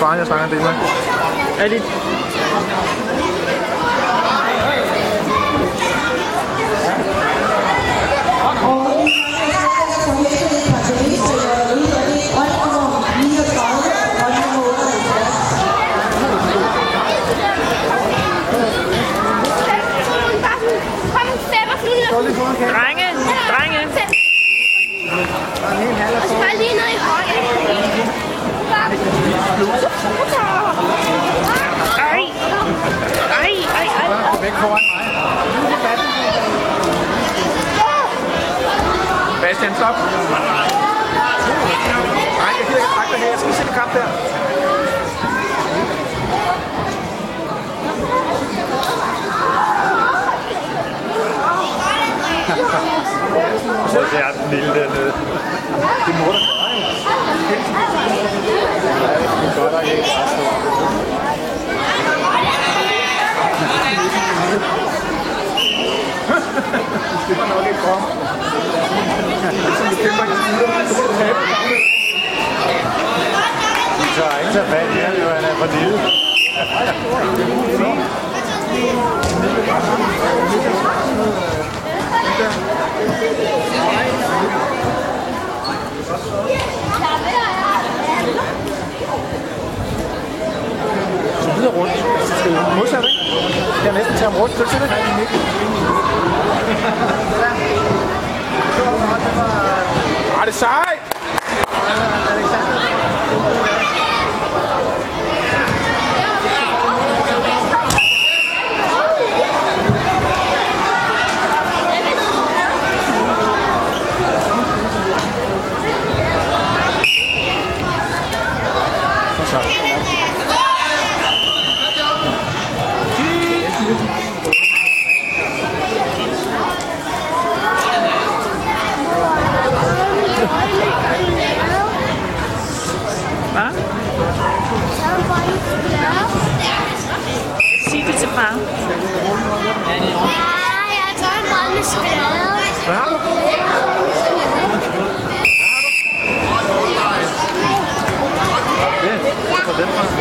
Faren, jeg snakker en del med. Er det... Drenge, drenge. Og så bare lige ned i højre. Ej. Ej, ej, ej. Væk foran mig. Bastian, stop. Nej, jeg gider ikke trække dig her. Jeg skal se kamp der. Hvor er den lille dernede. Det må der. Det var nok ikke godt. Ligesom du kæmper i tider, så må du tabe. De tager ikke tage fat i ham, jo han er for lille. Så videre rundt. Modsat, ikke? Jeg næsten tage ham rundt. Kan du se det? Ah, det er sejt! Det,